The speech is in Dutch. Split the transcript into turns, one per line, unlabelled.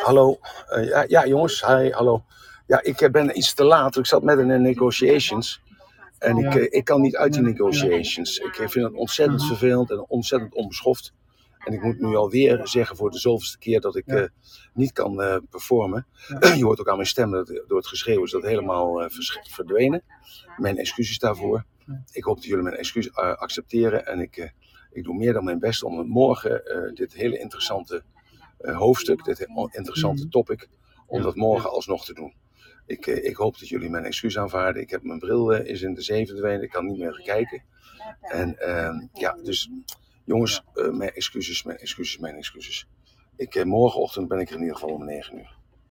Hallo. Eh, ja, ja, jongens. Hi, hallo. Ja, ik eh, ben iets te laat. Ik zat met in de negotiations. En ik, eh, ik kan niet uit die negotiations. Ik eh, vind het ontzettend
Mhm.
vervelend en ontzettend onbeschoft. En ik moet nu alweer zeggen voor de zoveelste keer dat ik eh, niet kan eh, performen. Je hoort ook aan mijn stem dat door het geschreeuw is dat helemaal eh, verdwenen. Mijn excuses daarvoor. Ik hoop dat jullie mijn excuus eh, accepteren. En ik, eh, ik doe meer dan mijn best om morgen eh, dit hele interessante eh, hoofdstuk, dit interessante
Mhm.
topic, om dat morgen alsnog te doen. Ik, eh, ik hoop dat jullie mijn excuus aanvaarden. Ik heb mijn bril eh, is in de zee verdwenen. Ik kan niet meer kijken. En ehm, ja, dus jongens, eh, mijn excuses, mijn excuses, mijn excuses. Ik, eh, morgenochtend ben ik er in ieder geval om 9 uur.